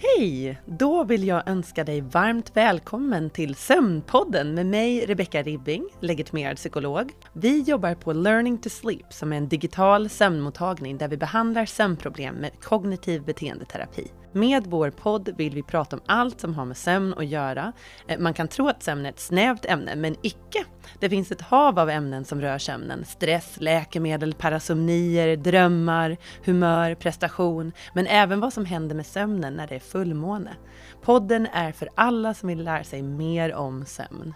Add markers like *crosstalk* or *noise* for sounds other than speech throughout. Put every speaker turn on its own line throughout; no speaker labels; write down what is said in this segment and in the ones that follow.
Hej! Då vill jag önska dig varmt välkommen till Sömnpodden med mig Rebecca Ribbing, legitimerad psykolog. Vi jobbar på Learning to Sleep som är en digital sömnmottagning där vi behandlar sömnproblem med kognitiv beteendeterapi. Med vår podd vill vi prata om allt som har med sömn att göra. Eh, man kan tro att sömn är ett snävt ämne, men icke. Det finns ett hav av ämnen som rör sömnen. Stress, läkemedel, parasomnier, drömmar, humör, prestation, men även vad som händer med sömnen när det är fullmåne. Podden är för alla som vill lära sig mer om sömn.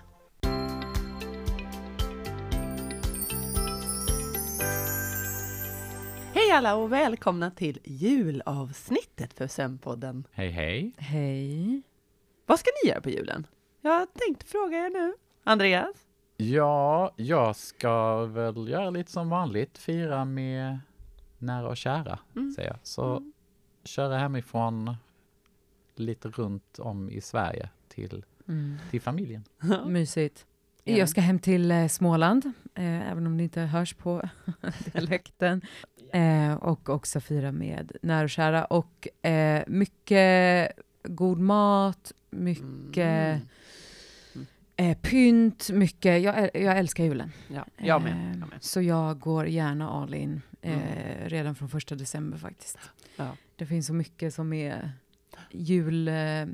Hej alla och välkomna till julavsnittet för Sömnpodden.
Hej hej.
Hej.
Vad ska ni göra på julen? Jag tänkte fråga er nu. Andreas?
Ja, jag ska väl göra lite som vanligt, fira med nära och kära,
Mm.
säger jag. Så köra hemifrån lite runt om i Sverige till,
Mm.
till familjen. *laughs*
Mysigt.
Ja.
Jag ska hem till eh, Småland, eh, även om det inte hörs på *laughs* dialekten. Eh, och också fira med nära och kära. Och eh, mycket god mat, mycket
Mm.
eh, pynt, mycket... Jag, jag älskar julen.
Ja, jag med.
Eh,
Jag med.
Så jag går gärna all in
Mm.
redan från första december faktiskt.
Ja.
Det finns så mycket som är eh,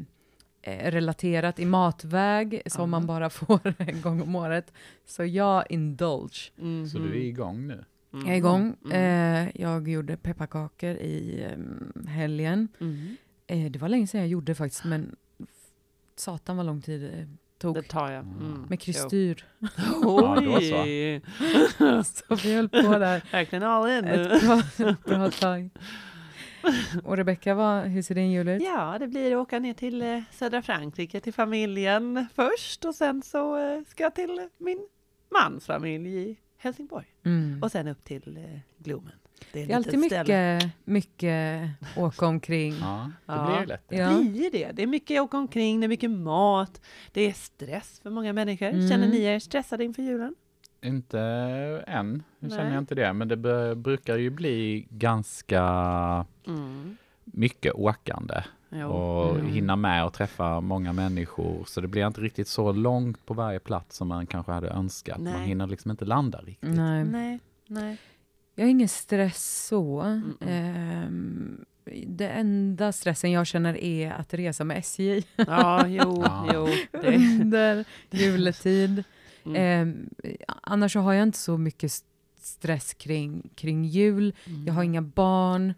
relaterat i matväg som
Ja.
man bara *laughs* får en gång om året. Så jag indulge.
Så du är igång nu?
Mm.
Jag är igång.
Mm.
Eh, jag gjorde pepparkakor i eh, helgen.
Mm.
Eh, det var länge sedan jag gjorde faktiskt, men satan vad lång tid det tog.
Det tar jag.
Mm.
Mm.
Med kristyr.
Ja, då så.
Oj! *laughs*
Så vi höll på där
Verkligen all in.
ett bra, bra tag. *laughs* Och Rebecka, vad- hur ser din jul ut?
Ja, det blir att åka ner till eh, södra Frankrike till familjen först och sen så eh, ska jag till min mans familj i Helsingborg
Mm.
och sen upp till eh, Glomen.
Det är
ett
alltid
litet ställe.
mycket, mycket åka omkring.
Ja, det
Ja.
blir ju lätt.
Ja.
Det blir det. Det är mycket åka omkring, det är mycket mat, det är stress för många människor.
Mm.
Känner ni er stressade inför julen?
Inte än, nu känner jag inte det, men det b- brukar ju bli ganska
Mm.
mycket åkande
Jo.
och
Mm.
hinna med och träffa många människor. Så det blir inte riktigt så långt på varje plats som man kanske hade önskat. Man
Nej.
hinner liksom inte landa riktigt.
Nej.
Nej, nej.
Jag har ingen stress så.
Mm-mm.
Ehm, det enda stressen jag känner är att resa med SJ
Ja, jo,
Ja.
jo. Det,
under juletid.
Mm.
Ehm, annars så har jag inte så mycket stress kring, kring jul. Jag har inga barn.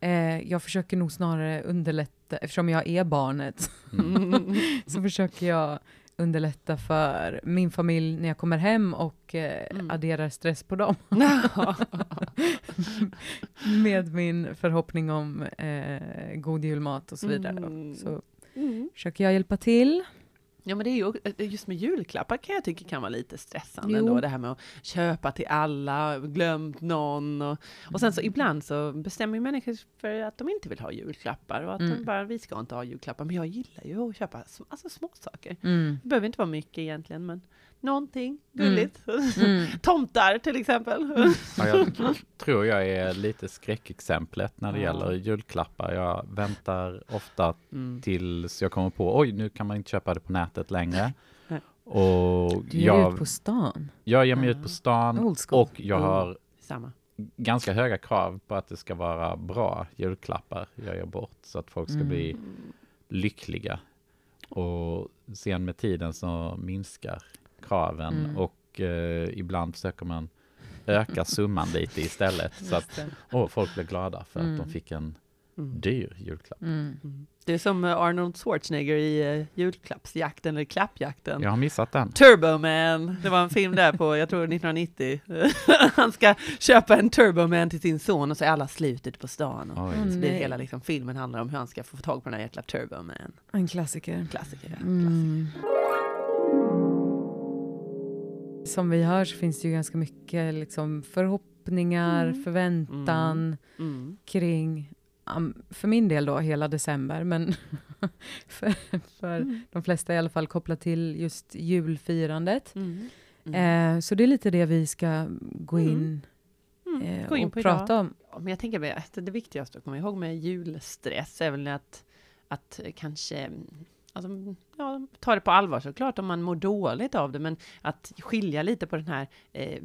Eh, jag försöker nog snarare underlätta, eftersom jag är barnet, *laughs*
Mm.
så försöker jag underlätta för min familj när jag kommer hem och eh,
Mm.
adderar stress på dem. *laughs* med min förhoppning om eh, god julmat och så vidare.
Mm.
Så
Mm.
försöker jag hjälpa till.
Ja, men det är ju just med julklappar kan jag tycka kan vara lite stressande
Jo.
ändå. Det här med att köpa till alla, glömt någon. Och, och sen så ibland så bestämmer ju människor för att de inte vill ha julklappar och att de
Mm.
bara, vi ska inte ha julklappar. Men jag gillar ju att köpa alltså, små saker.
Mm.
Det behöver inte vara mycket egentligen, men någonting gulligt.
Mm. *laughs*
Tomtar till exempel.
Ja, jag *laughs* tror jag är lite skräckexemplet när det
Ja.
gäller julklappar. Jag väntar ofta
Mm.
tills jag kommer på, oj, nu kan man inte köpa det på nätet längre. Och
Du ger
jag,
ut på stan.
jag ger mig ut på stan och jag
Mm.
har
Samma.
ganska höga krav på att det ska vara bra julklappar jag ger bort så att folk ska
Mm.
bli lyckliga. Och sen med tiden så minskar kraven
Mm.
och eh, ibland försöker man öka *laughs* summan lite istället så att åh, folk blir glada för att
Mm.
de fick en
Mm.
dyr julklapp.
Mm.
Mm. Det är som eh, Arnold Schwarzenegger i uh, julklappsjakten eller klappjakten.
Jag har missat den.
Turbo Man, det var en film där på, jag tror 1990. *laughs* Han ska köpa en Turbo Man till sin son och så är alla slut ute på stan. Och.
Mm.
så blir hela liksom, filmen handlar om hur han ska få tag på den här jäkla Turbo Man.
En klassiker.
Klassiker. Ja.
Mm. Som vi hör så finns det ju ganska mycket liksom, förhoppningar,
Mm.
förväntan
Mm.
kring, um, för min del då, hela december, men *laughs* för, för
Mm.
de flesta i alla fall kopplat till just julfirandet.
Mm. Mm.
Eh, så det är lite det vi ska gå
Mm.
in,
Mm.
eh,
Gå in
och
på
prata
idag.
om.
Ja, Men jag tänker att det viktigaste att komma ihåg med julstress är väl att att kanske Alltså, ja, ta det på allvar. Såklart om man mår dåligt av det, men att skilja lite på den här eh,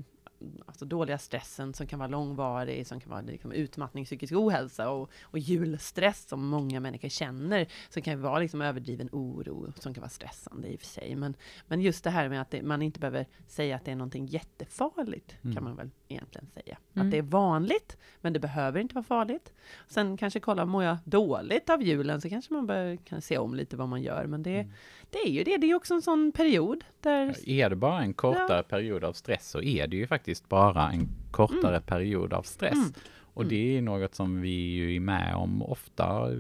alltså dåliga stressen som kan vara långvarig, som kan vara liksom utmattning, psykisk ohälsa och, och julstress som många människor känner, som kan vara liksom överdriven oro, som kan vara stressande i och för sig. Men, men just det här med att det, man inte behöver säga att det är någonting jättefarligt, mm. kan man väl egentligen säga. Mm. Att det är vanligt, men det behöver inte vara farligt. Sen kanske kolla, mår jag dåligt av julen, så kanske man bör, kan se om lite vad man gör. Men det, mm. det är ju det, det är också en sån period där...
Är det bara en kortare ja. period av stress, så är det ju faktiskt bara en kortare mm. period av stress. Mm. Och mm. det är något som vi ju är med om ofta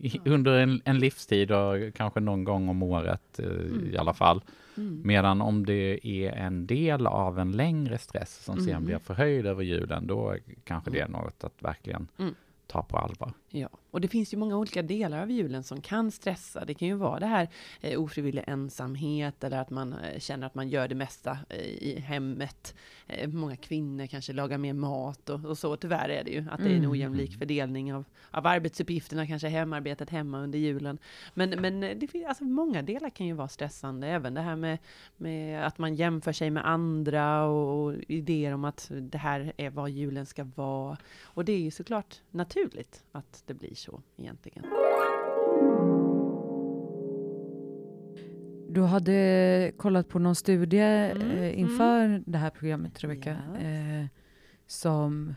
i, under en, en, livstid och kanske någon gång om året eh, mm. i alla fall. Mm. Medan om det är en del av en längre stress som mm. sen blir förhöjd över julen, då kanske det är något att verkligen ta på allvar.
Ja, och det finns ju många olika delar av julen som kan stressa. Det kan ju vara det här eh, ofrivillig ensamhet eller att man eh, känner att man gör det mesta eh, i hemmet. Eh, många kvinnor kanske lagar mer mat och, och, så. Tyvärr är det ju att det är en mm. ojämlik fördelning av, av arbetsuppgifterna, kanske hemarbetet hemma under julen. Men, men det finns, alltså många delar kan ju vara stressande. Även det här med, med att man jämför sig med andra och, och idéer om att det här är vad julen ska vara. Och det är ju såklart naturligt att det blir så egentligen.
Du hade kollat på någon studie mm, eh, inför mm. det här programmet, Rebecka, yes. eh, som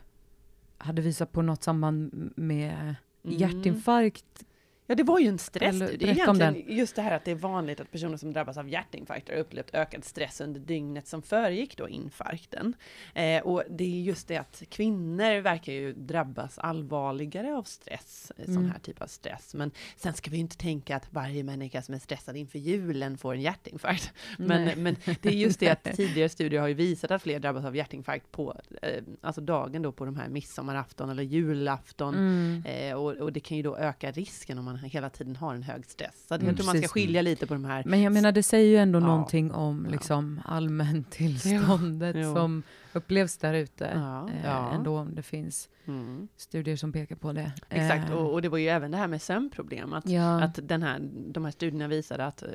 hade visat på något samband med mm. hjärtinfarkt
Ja, det var ju en stressstudie egentligen. Just det här att det är vanligt att personer som drabbas av hjärtinfarkt har upplevt ökad stress under dygnet som föregick då infarkten. Eh, och det är just det att kvinnor verkar ju drabbas allvarligare av stress, eh, sån mm. här typ av stress. Men sen ska vi ju inte tänka att varje människa som är stressad inför julen får en hjärtinfarkt. Men, men det är just det att *laughs* tidigare studier har ju visat att fler drabbas av hjärtinfarkt på, eh, alltså dagen då på de här midsommarafton eller julafton. Mm. Eh, och, och det kan ju då öka risken om man hela tiden har en hög stress. Så mm, jag tror man ska skilja lite på de här.
Men jag menar, det säger ju ändå ja. någonting om liksom, allmäntillståndet ja. som upplevs där ute. Ja. Eh, ändå om det finns mm. studier som pekar på det.
Exakt, eh. och, och, det var ju även det här med sömnproblem. Att, att den här, de här studierna visade att eh,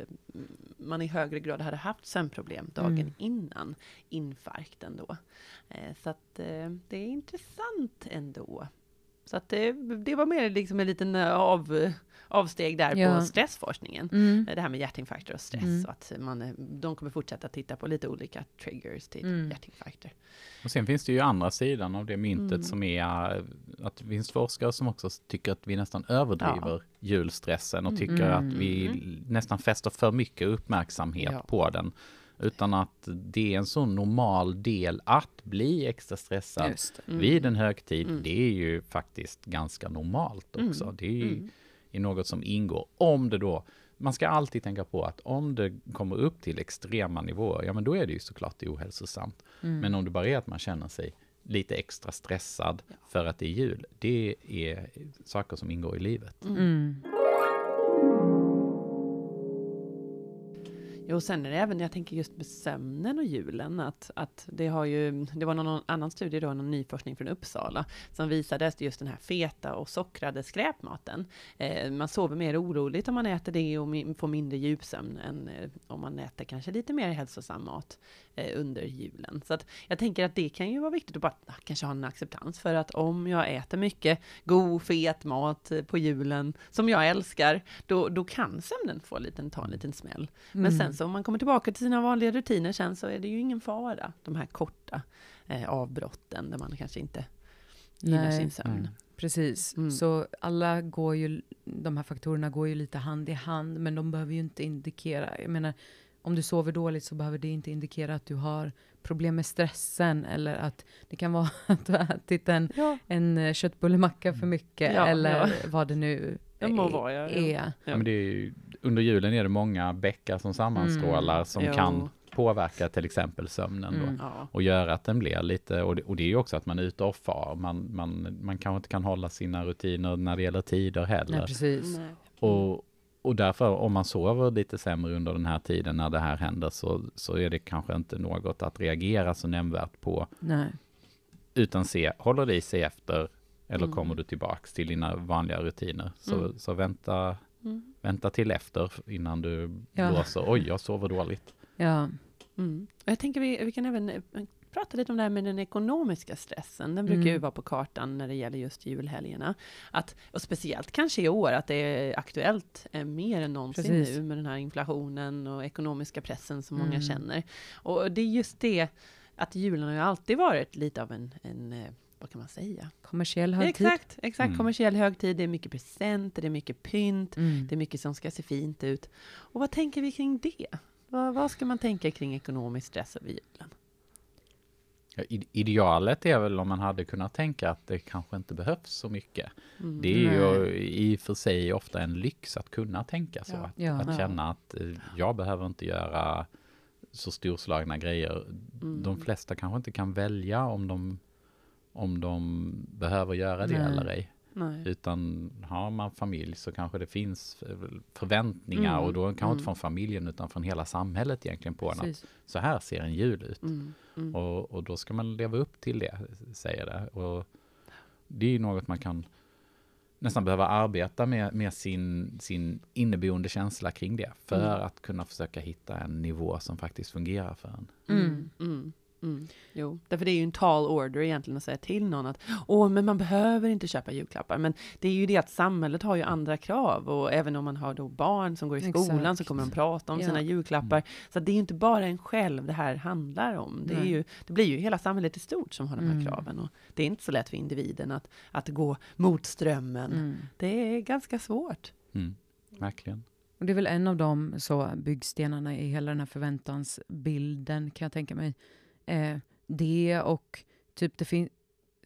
man i högre grad hade haft sömnproblem dagen mm. innan infarkten då. Eh, så att eh, det är intressant ändå. Så att det, det var mer liksom en liten av, avsteg där ja. på stressforskningen. Mm. Det här med hjärtinfarkter och stress. Mm. Och att man, de kommer fortsätta titta på lite olika triggers till mm. hjärtinfarkter.
Och sen finns det ju andra sidan av det myntet mm. som är att det finns forskare som också tycker att vi nästan överdriver ja. julstressen och tycker att vi mm. nästan fäster för mycket uppmärksamhet ja. på den. Utan att det är en så normal del att bli extra stressad mm. vid en högtid. Mm. Det är ju faktiskt ganska normalt också. Mm. Det är ju mm. något som ingår. Om det då, man ska alltid tänka på att om det kommer upp till extrema nivåer, ja men då är det ju såklart ohälsosamt. Mm. Men om det bara är att man känner sig lite extra stressad ja. för att det är jul, det är saker som ingår i livet.
Jo, sen är det även, jag tänker just med sömnen och julen, att, att det har ju, det var någon annan studie då, någon ny forskning från Uppsala, som visade just den här feta och sockrade skräpmaten. Eh, man sover mer oroligt om man äter det och får mindre djupsömn än eh, om man äter kanske lite mer hälsosam mat eh, under julen. Så att jag tänker att det kan ju vara viktigt att bara ah, kanske ha en acceptans för att om jag äter mycket god, fet mat eh, på julen, som jag älskar, då, då kan sömnen få en liten, ta en liten smäll. Men mm. sen så om man kommer tillbaka till sina vanliga rutiner sen så är det ju ingen fara, de här korta eh, avbrotten där man kanske inte gillar sin sömn. Mm.
Precis, mm. så alla går ju, de här faktorerna går ju lite hand i hand, men de behöver ju inte indikera, jag menar, om du sover dåligt så behöver det inte indikera att du har problem med stressen eller att det kan vara *laughs* att du har ätit en, ja. en köttbullemacka för mycket ja, eller ja. vad det nu det må vara, ja, är.
Ja. men det är ju, under julen är det många bäckar som sammanstrålar mm. som jo. kan påverka till exempel sömnen mm. då, och göra att den blir lite, och det, och det är ju också att man är ute och far, man, man, man kanske inte kan hålla sina rutiner när det gäller tider heller.
Nej, precis. Nej.
Och, och därför om man sover lite sämre under den här tiden när det här händer så, så är det kanske inte något att reagera så nämnvärt på.
Nej.
Utan se, håller det i sig efter eller mm. kommer du tillbaks till dina vanliga rutiner? Så, mm. så vänta, Mm. Vänta till efter innan du ja. blåser, oj jag sover dåligt.
Ja.
Mm. Jag tänker vi, vi kan även eh, prata lite om det här med den ekonomiska stressen. Den brukar mm. ju vara på kartan när det gäller just julhelgerna. Att, och speciellt kanske i år, att det är aktuellt eh, mer än någonsin Precis. nu med den här inflationen och ekonomiska pressen som mm. många känner. Och det är just det, att julen har ju alltid varit lite av en, en eh, vad kan man säga?
Kommersiell högtid.
Exakt, exakt. Mm. kommersiell högtid. Det är mycket presenter, det är mycket pynt, mm. det är mycket som ska se fint ut. Och vad tänker vi kring det? Vad, vad ska man tänka kring ekonomisk stress över julen?
Idealet är väl om man hade kunnat tänka att det kanske inte behövs så mycket. Mm, det är nej. ju i och för sig ofta en lyx att kunna tänka så. Ja, att, ja, att ja. känna att eh, jag behöver inte göra så storslagna grejer. Mm. De flesta kanske inte kan välja om de, om de behöver göra det nej. eller ej. Nej. Utan har man familj så kanske det finns förväntningar mm. och då kanske mm. inte från familjen utan från hela samhället egentligen på en att så här ser en jul ut. Mm. mm. Och, och då ska man leva upp till det, säger det. Och det är ju något man kan nästan behöva arbeta med, med sin, sin inneboende känsla kring det för mm. att kunna försöka hitta en nivå som faktiskt fungerar för en.
Mm. Jo, därför det är ju en tall order egentligen att säga till någon att åh, men man behöver inte köpa julklappar. Men det är ju det att samhället har ju andra krav och även om man har då barn som går i skolan Exakt. så kommer de prata om ja. sina julklappar. Mm. Så det är ju inte bara en själv det här handlar om. Det, är ju, det blir ju hela samhället i stort som har de här mm. kraven och det är inte så lätt för individen att, att gå mot strömmen. Mm. Det är ganska svårt.
Mm. Verkligen.
Och det är väl en av de så byggstenarna i hela den här förväntansbilden kan jag tänka mig eh, det och typ det fin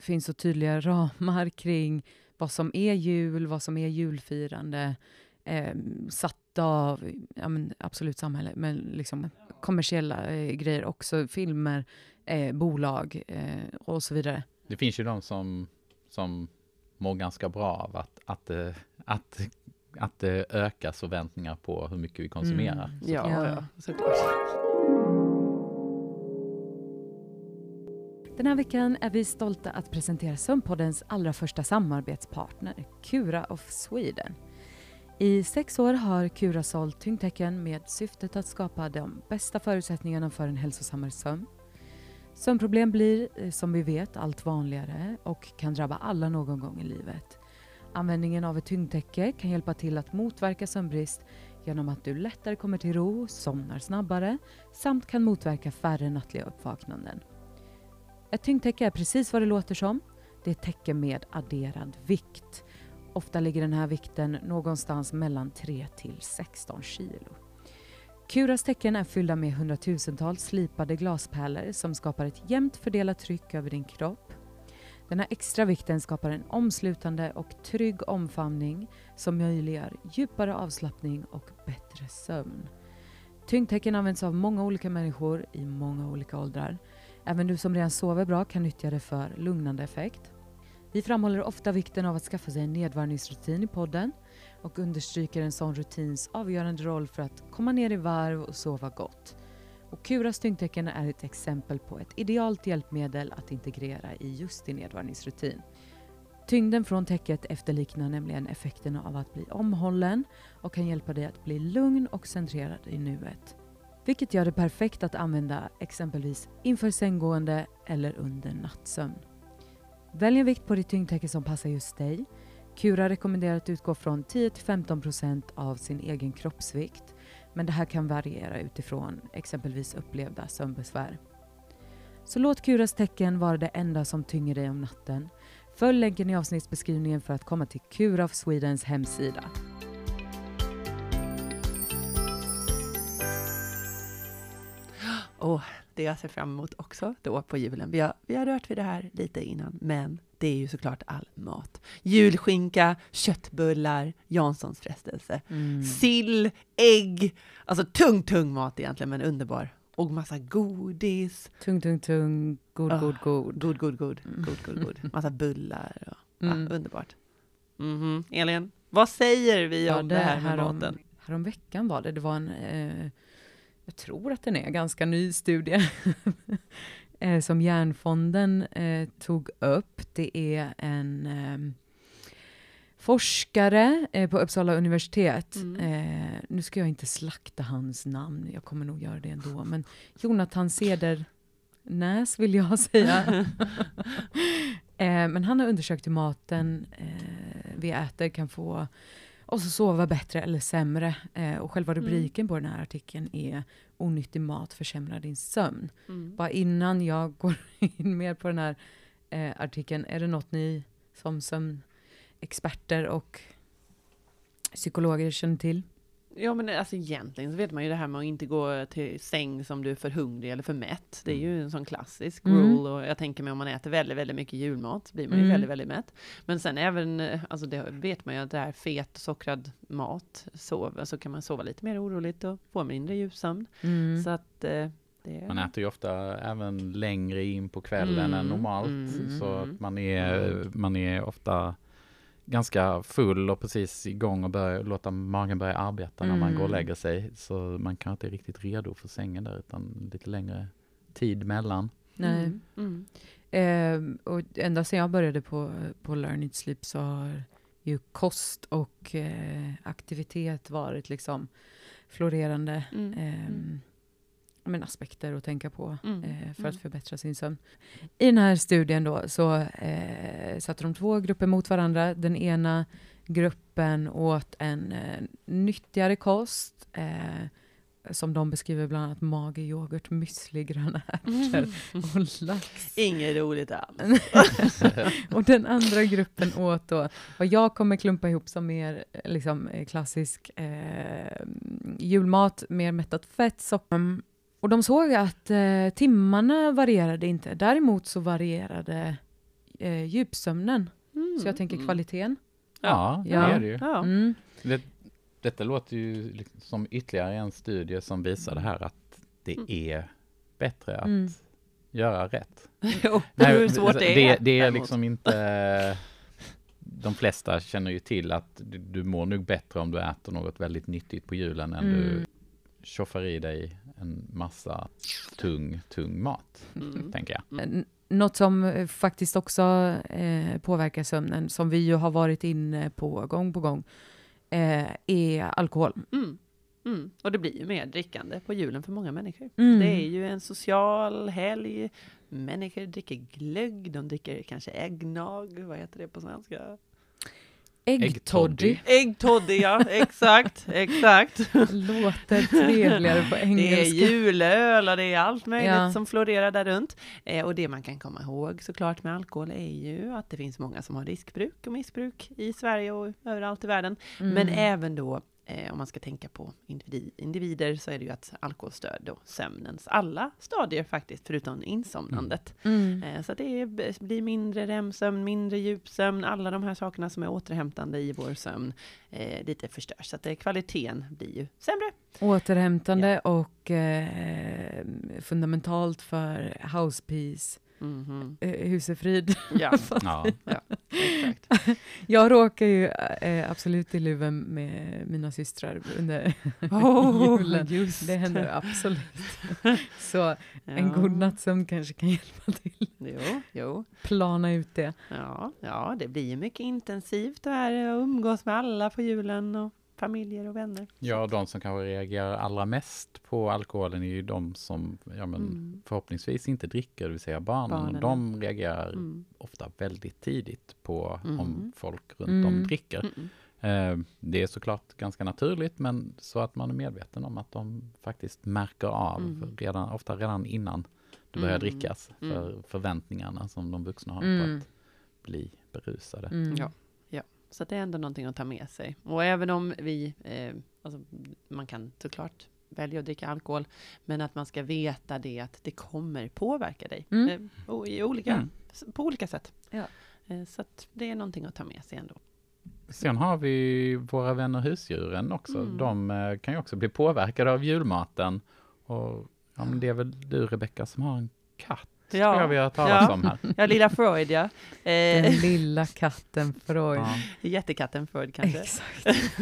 finns så tydliga *laughs* ramar kring vad som är jul, vad som är julfirande, eh, satt av ja, men absolut samhälle, men liksom kommersiella eh, grejer också, filmer, eh, bolag eh, och så vidare.
Det finns ju de som, som mår ganska bra av att, att, eh, att, att det ökar förväntningar på hur mycket vi konsumerar. Mm.
Ja, ja,
Den här veckan är vi stolta att presentera Sömnpoddens allra första samarbetspartner, Cura of Sweden. I sex år har Cura sålt tyngdtecken med syftet att skapa de bästa förutsättningarna för en hälsosammare sömn. Sömnproblem blir, eh, som vi vet, allt vanligare och kan drabba alla någon gång i livet. Användningen av ett tyngdtäcke kan hjälpa till att motverka sömnbrist genom att du lättare kommer till ro, somnar snabbare samt kan motverka färre nattliga uppvaknanden. Ett tyngdtäcke är precis vad det låter som. Det är ett täcke med adderad vikt. Ofta ligger den här vikten någonstans mellan 3 till 16 kilo. Kuras täcken är fyllda med hundratusentals slipade glaspärlor som skapar ett jämnt fördelat tryck över din kropp. Den här extra vikten skapar en omslutande och trygg omfamning som möjliggör djupare avslappning och bättre sömn. Tyngdtäcken används av många olika människor i många olika åldrar Även du som redan sover bra kan nyttja det för lugnande effekt. Vi framhåller ofta vikten av att skaffa sig en nedvarvningsrutin i podden och understryker en sån rutins avgörande roll för att komma ner i varv och sova gott. Och Kuras tyngdtecken är ett exempel på ett idealt hjälpmedel att integrera i just din nedvarvningsrutin. Tyngden från täcket efterliknar nämligen effekterna av att bli omhållen och kan hjälpa dig att bli lugn och centrerad i nuet vilket gör det perfekt att använda exempelvis inför sänggående eller under nattsömn. Välj en vikt på ditt tyngdtäcke som passar just dig. Kura rekommenderar att utgå från 10-15% av sin egen kroppsvikt, men det här kan variera utifrån exempelvis upplevda sömnbesvär. Så låt Kuras tecken vara det enda som tynger dig om natten. Följ länken i avsnittsbeskrivningen för att komma till Kura of Swedens hemsida.
Och det jag ser fram emot också då på julen. Vi har, vi har rört vid det här lite innan, men det är ju såklart all mat. Julskinka, köttbullar, Janssons frestelse, mm. sill, ägg, alltså tung, tung mat egentligen, men underbar. Och massa godis.
Tung, tung, tung, god, oh, god, god.
God, god, god, mm. god, god, god. *laughs* Massa bullar. Och, mm. ah, underbart. Mm -hmm. Elin, vad säger vi om ja, det, det här med maten?
Härom veckan var det, det var en eh, jag tror att den är ganska ny studie, *laughs* eh, som Järnfonden eh, tog upp. Det är en eh, forskare eh, på Uppsala universitet.
Mm.
Eh, nu ska jag inte slakta hans namn, jag kommer nog göra det ändå. Men Jonathan Cedernäs vill jag *laughs* säga. *laughs* eh, men han har undersökt hur maten vi äter kan få oss att sova bättre eller sämre. Eh, och själva
Mm.
rubriken på den här artikeln är Onyttig mat försämrar din sömn.
Mm.
Bara innan jag *laughs* går in mer på den här eh, artikeln, är det något ni som sömnexperter och psykologer känner till?
Ja men alltså egentligen så vet man ju det här med att inte gå till säng som du är för hungrig eller för mätt. Det är ju en sån klassisk
Mm.
rule och jag tänker mig om man äter väldigt, väldigt mycket julmat blir man ju
Mm.
väldigt, väldigt mätt. Men sen även, alltså det vet man ju att det här fet och sockrad mat, sov, så kan man sova lite mer oroligt och få mindre djupsömn.
Mm.
Så att eh, det
Man äter ju ofta även längre in på kvällen än
Mm,
normalt.
mm,
så
mm.
att man är, man är ofta ganska full och precis igång och börjar låta magen börja arbeta när man går och
Mm.
lägger sig. Så man kanske inte är riktigt redo för sängen där utan lite längre tid mellan.
Nej.
Mm, mm.
Eh, och ända sedan jag började på, på Learn It Sleep så har ju kost och eh, aktivitet varit liksom florerande
Mm,
eh,
mm.
Men aspekter att tänka på
Mm,
eh, för
mm.
att förbättra sin sömn. I den här studien då så eh, satte de två grupper mot varandra. Den ena gruppen åt en eh, nyttigare kost eh, som de beskriver bland annat mage, yoghurt, müsli, gröna ärtor *laughs* och lax.
Inget roligt alls. *laughs*
och den andra gruppen åt då vad jag kommer klumpa ihop som mer liksom, klassisk eh, julmat, mer mättat fett, socker. Och de såg att eh, timmarna varierade inte. Däremot så varierade eh, djupsömnen.
Mm,
Så jag tänker
mm.
kvaliteten.
Ja,
Ja.
det är det ju.
Ja.
Mm.
Det, detta låter ju liksom som ytterligare en studie som visar det här att det
Mm.
är bättre att
Mm.
göra rätt. *laughs*
Jo,
Nej,
hur svårt det är.
Det, det är liksom inte... De flesta känner ju till att du, du mår nog bättre om du äter något väldigt nyttigt på julen än du
Mm.
Tjoffar i dig en massa tung, tung mat,
Mm.
tänker jag.
N- Något som eh, faktiskt också eh, påverkar sömnen, som vi ju har varit inne på gång på gång, eh, är alkohol.
Mm. Mm. Och det blir ju mer drickande på julen för många människor.
Mm.
Det är ju en social helg. Människor dricker glögg, de dricker kanske äggnag, vad heter det på svenska?
Äggtoddy
Äggtoddy, ja, exakt, *laughs* exakt.
låter trevligare på *laughs*
Det är
engelska.
julöl och det är allt möjligt
Ja.
som florerar där runt. Eh, och det man kan komma ihåg såklart med alkohol är ju att det finns många som har riskbruk och missbruk i Sverige och överallt i världen.
Mm.
Men även då, eh, om man ska tänka på individ, individer, så är det ju att alkohol stör då sömnens alla stadier faktiskt, förutom insomnandet.
Mm.
Eh, så det är, blir mindre REM-sömn, mindre djupsömn, alla de här sakerna som är återhämtande i vår sömn, eh, lite förstörs. Så att det, kvaliteten blir ju sämre.
Återhämtande och eh, fundamentalt för house peace,
Mhm.
eh, husefrid. *laughs*
Ja,
Ja.
exakt. *laughs*
Jag råkar ju eh, absolut i luven med mina systrar under *laughs*
Oh,
julen.
just
Det händer absolut. Så en god nattsömn kanske kan hjälpa till.
Jo, jo.
Plana ut det.
Ja, ja, det blir ju mycket intensivt det här att umgås med alla på julen och familjer och vänner.
ja, de som kanske reagerar allra mest på alkoholen är ju de som ja, men
Mm.
förhoppningsvis inte dricker, det vill säga barnen.
Barnen,
de reagerar
Mm.
ofta väldigt tidigt på
Mm.
om folk runt
Mm.
om dricker.
Mm.
Eh, Det är såklart ganska naturligt, men så att man är medveten om att de faktiskt märker av,
Mm.
redan, ofta redan innan det börjar
Mm.
drickas,
Mm.
för förväntningarna som de vuxna har
Mm.
på att bli berusade.
Mm.
Ja. Så att det är ändå någonting att ta med sig. Och även om vi, eh, alltså, man kan såklart välja att dricka alkohol, men att man ska veta det att det kommer påverka dig
Mm.
eh, och i olika,
Mm.
på olika sätt.
Ja.
Eh, så att det är någonting att ta med sig ändå.
Sen har vi våra vänner husdjuren också.
Mm.
De eh, kan ju också bli påverkade av julmaten. Och ja, men det är väl du Rebecka som har en katt? Ja. Tror jag vi har talat
Ja.
om här.
Ja, lilla Freud ja.
Den
Eh,
lilla katten Freud.
Ja.
jättekatten Freud kanske.
Exakt. *laughs*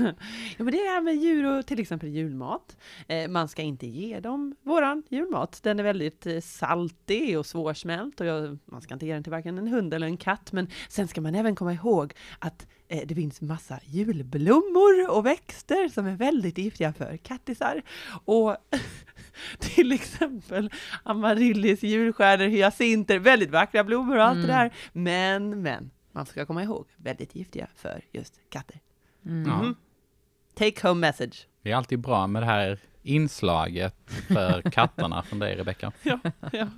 ja, men det är med djur och till exempel julmat. Eh, man ska inte ge dem våran julmat. Den är väldigt eh, saltig och svårsmält och jag, man ska inte ge den till varken en hund eller en katt. Men sen ska man även komma ihåg att det finns massa julblommor och växter som är väldigt giftiga för kattisar. Och *laughs* till exempel amaryllis, julstjärnor, hyacinter, väldigt vackra blommor och allt
Mm.
det där. Men, men, man ska komma ihåg, väldigt giftiga för just katter.
Mm.
Mhm. Take home message.
Det är alltid bra med det här inslaget för *laughs* katterna från dig, Rebecka.
Ja, ja.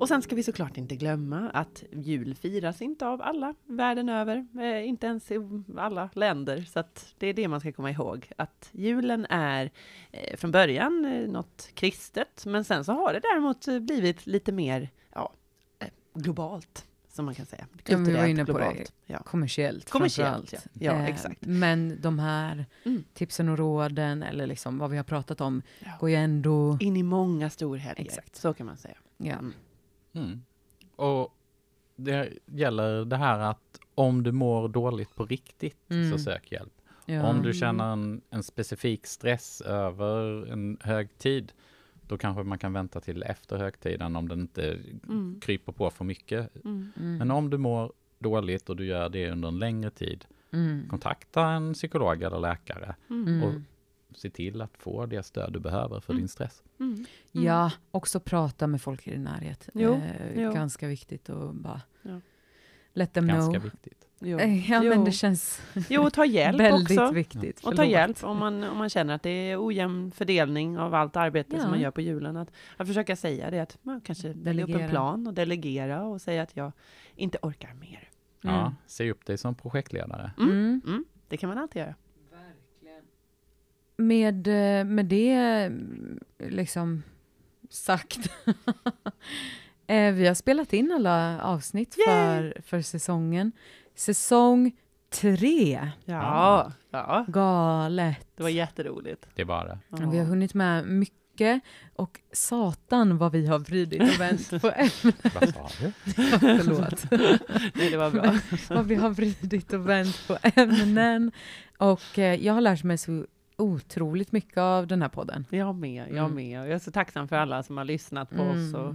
Och sen ska vi såklart inte glömma att jul firas inte av alla världen över, eh, inte ens i alla länder. Så att det är det man ska komma ihåg, att julen är eh, från början eh, något kristet, men sen så har det däremot eh, blivit lite mer ja, eh, globalt, som man kan säga.
Ja, vi var inne på det.
globalt. Ja.
Kommersiellt,
Kommersiellt, ja. Ja,
Eh,
exakt.
Men de här
Mm.
tipsen och råden, eller liksom vad vi har pratat om,
Ja.
går ju ändå...
In i många storhelger,
Exakt.
så kan man säga.
Ja.
Mm.
Mm. Och det gäller det här att om du mår dåligt på riktigt
Mm.
så sök hjälp.
Ja.
Om du känner en, en specifik stress över en högtid, då kanske man kan vänta till efter högtiden om den inte
Mm.
kryper på för mycket.
Mm.
Mm.
Men om du mår dåligt och du gör det under en längre tid,
Mm.
kontakta en psykolog eller läkare.
Mm.
och- Se till att få det stöd du behöver för
Mm.
din stress.
Mm.
Ja, också prata med folk i din närhet.
Jo,
Eh,
jo.
Ganska viktigt att bara
Ja.
let them
Ganska
know.
viktigt.
Jo.
Eh, Ja,
Jo.
men det känns
jo, ta hjälp *laughs*
väldigt
också.
viktigt.
Och ta hjälp om man, om man känner att det är ojämn fördelning av allt arbete
Ja.
som man gör på julen. Att, att försöka säga det, att man kanske lägga upp en plan och delegera och säga att jag inte orkar mer.
Ja,
Mm.
se upp dig som projektledare.
Mm.
Mm.
Mm, det kan man alltid göra.
Med, eh, med det mm, liksom sagt. *laughs* eh, vi har spelat in alla avsnitt
Yay!
för, för säsongen. Säsong tre.
Ja, ja.
Galet.
det var jätteroligt.
Det var det.
Vi har hunnit med mycket och satan vad vi har vridit och vänt på *laughs* ämnen.
Vad sa du? *laughs*
Förlåt.
Nej, det var bra.
vad vi har vridit och vänt på ämnen. Och eh, jag har lärt mig så otroligt mycket av den här podden.
Jag med, jag
Mm.
med. Jag är så tacksam för alla som har lyssnat på
Mm.
oss och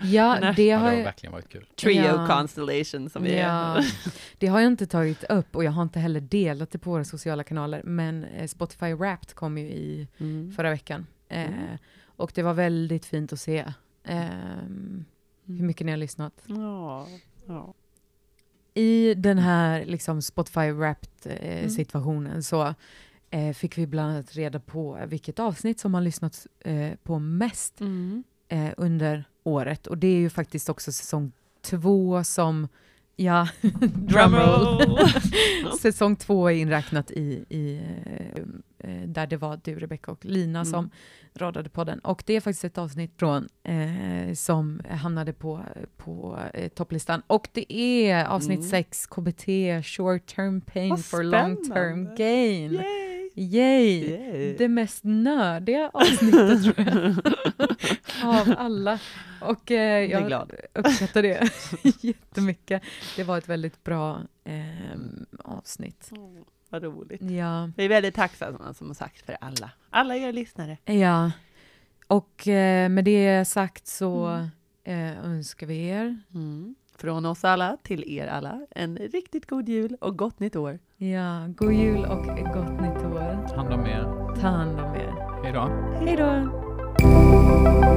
*laughs*
Ja,
Nej.
det
Ja,
har
det har verkligen varit kul.
Trio
Ja.
Constellation som vi
Ja,
är. *laughs*
det har jag inte tagit upp och jag har inte heller delat det på våra sociala kanaler. Men eh, Spotify Wrapped kom ju i
Mm.
förra veckan. Eh,
Mm.
Och det var väldigt fint att se ehm, hur mycket ni har lyssnat.
Ja, ja.
I den här liksom, Spotify Wrapped eh,
Mm.
situationen så eh, fick vi bland annat reda på vilket avsnitt som har lyssnats eh, på mest
Mm.
eh, under året. Och det är ju faktiskt också säsong två som, ja, *laughs* drumroll. *laughs* säsong två är inräknat i, i eh, eh, där det var du, Rebecca och Lina
Mm.
som radade på den. Och det är faktiskt ett avsnitt från eh, som hamnade på, på eh, topplistan. Och det är avsnitt
Mm.
sex, KBT, short term pain
Vad
for long term
spännande.
gain.
Yay!
Yay!
Yay.
Det mest nördiga avsnittet tror jag. *laughs* Av alla. Och eh, jag
glad.
uppskattar det *laughs* jättemycket. Det var ett väldigt bra ehm, avsnitt.
Åh, vad roligt.
Ja.
Vi är väldigt tacksamma som sagt för alla. Alla er lyssnare.
ja. Och eh, med det sagt så
Mm.
eh, önskar vi er
Från oss alla till er alla en riktigt god jul och gott nytt år.
ja, god jul och gott nytt år.
Ta hand om er.
Ta hand om er.
Hej då.
Hej då!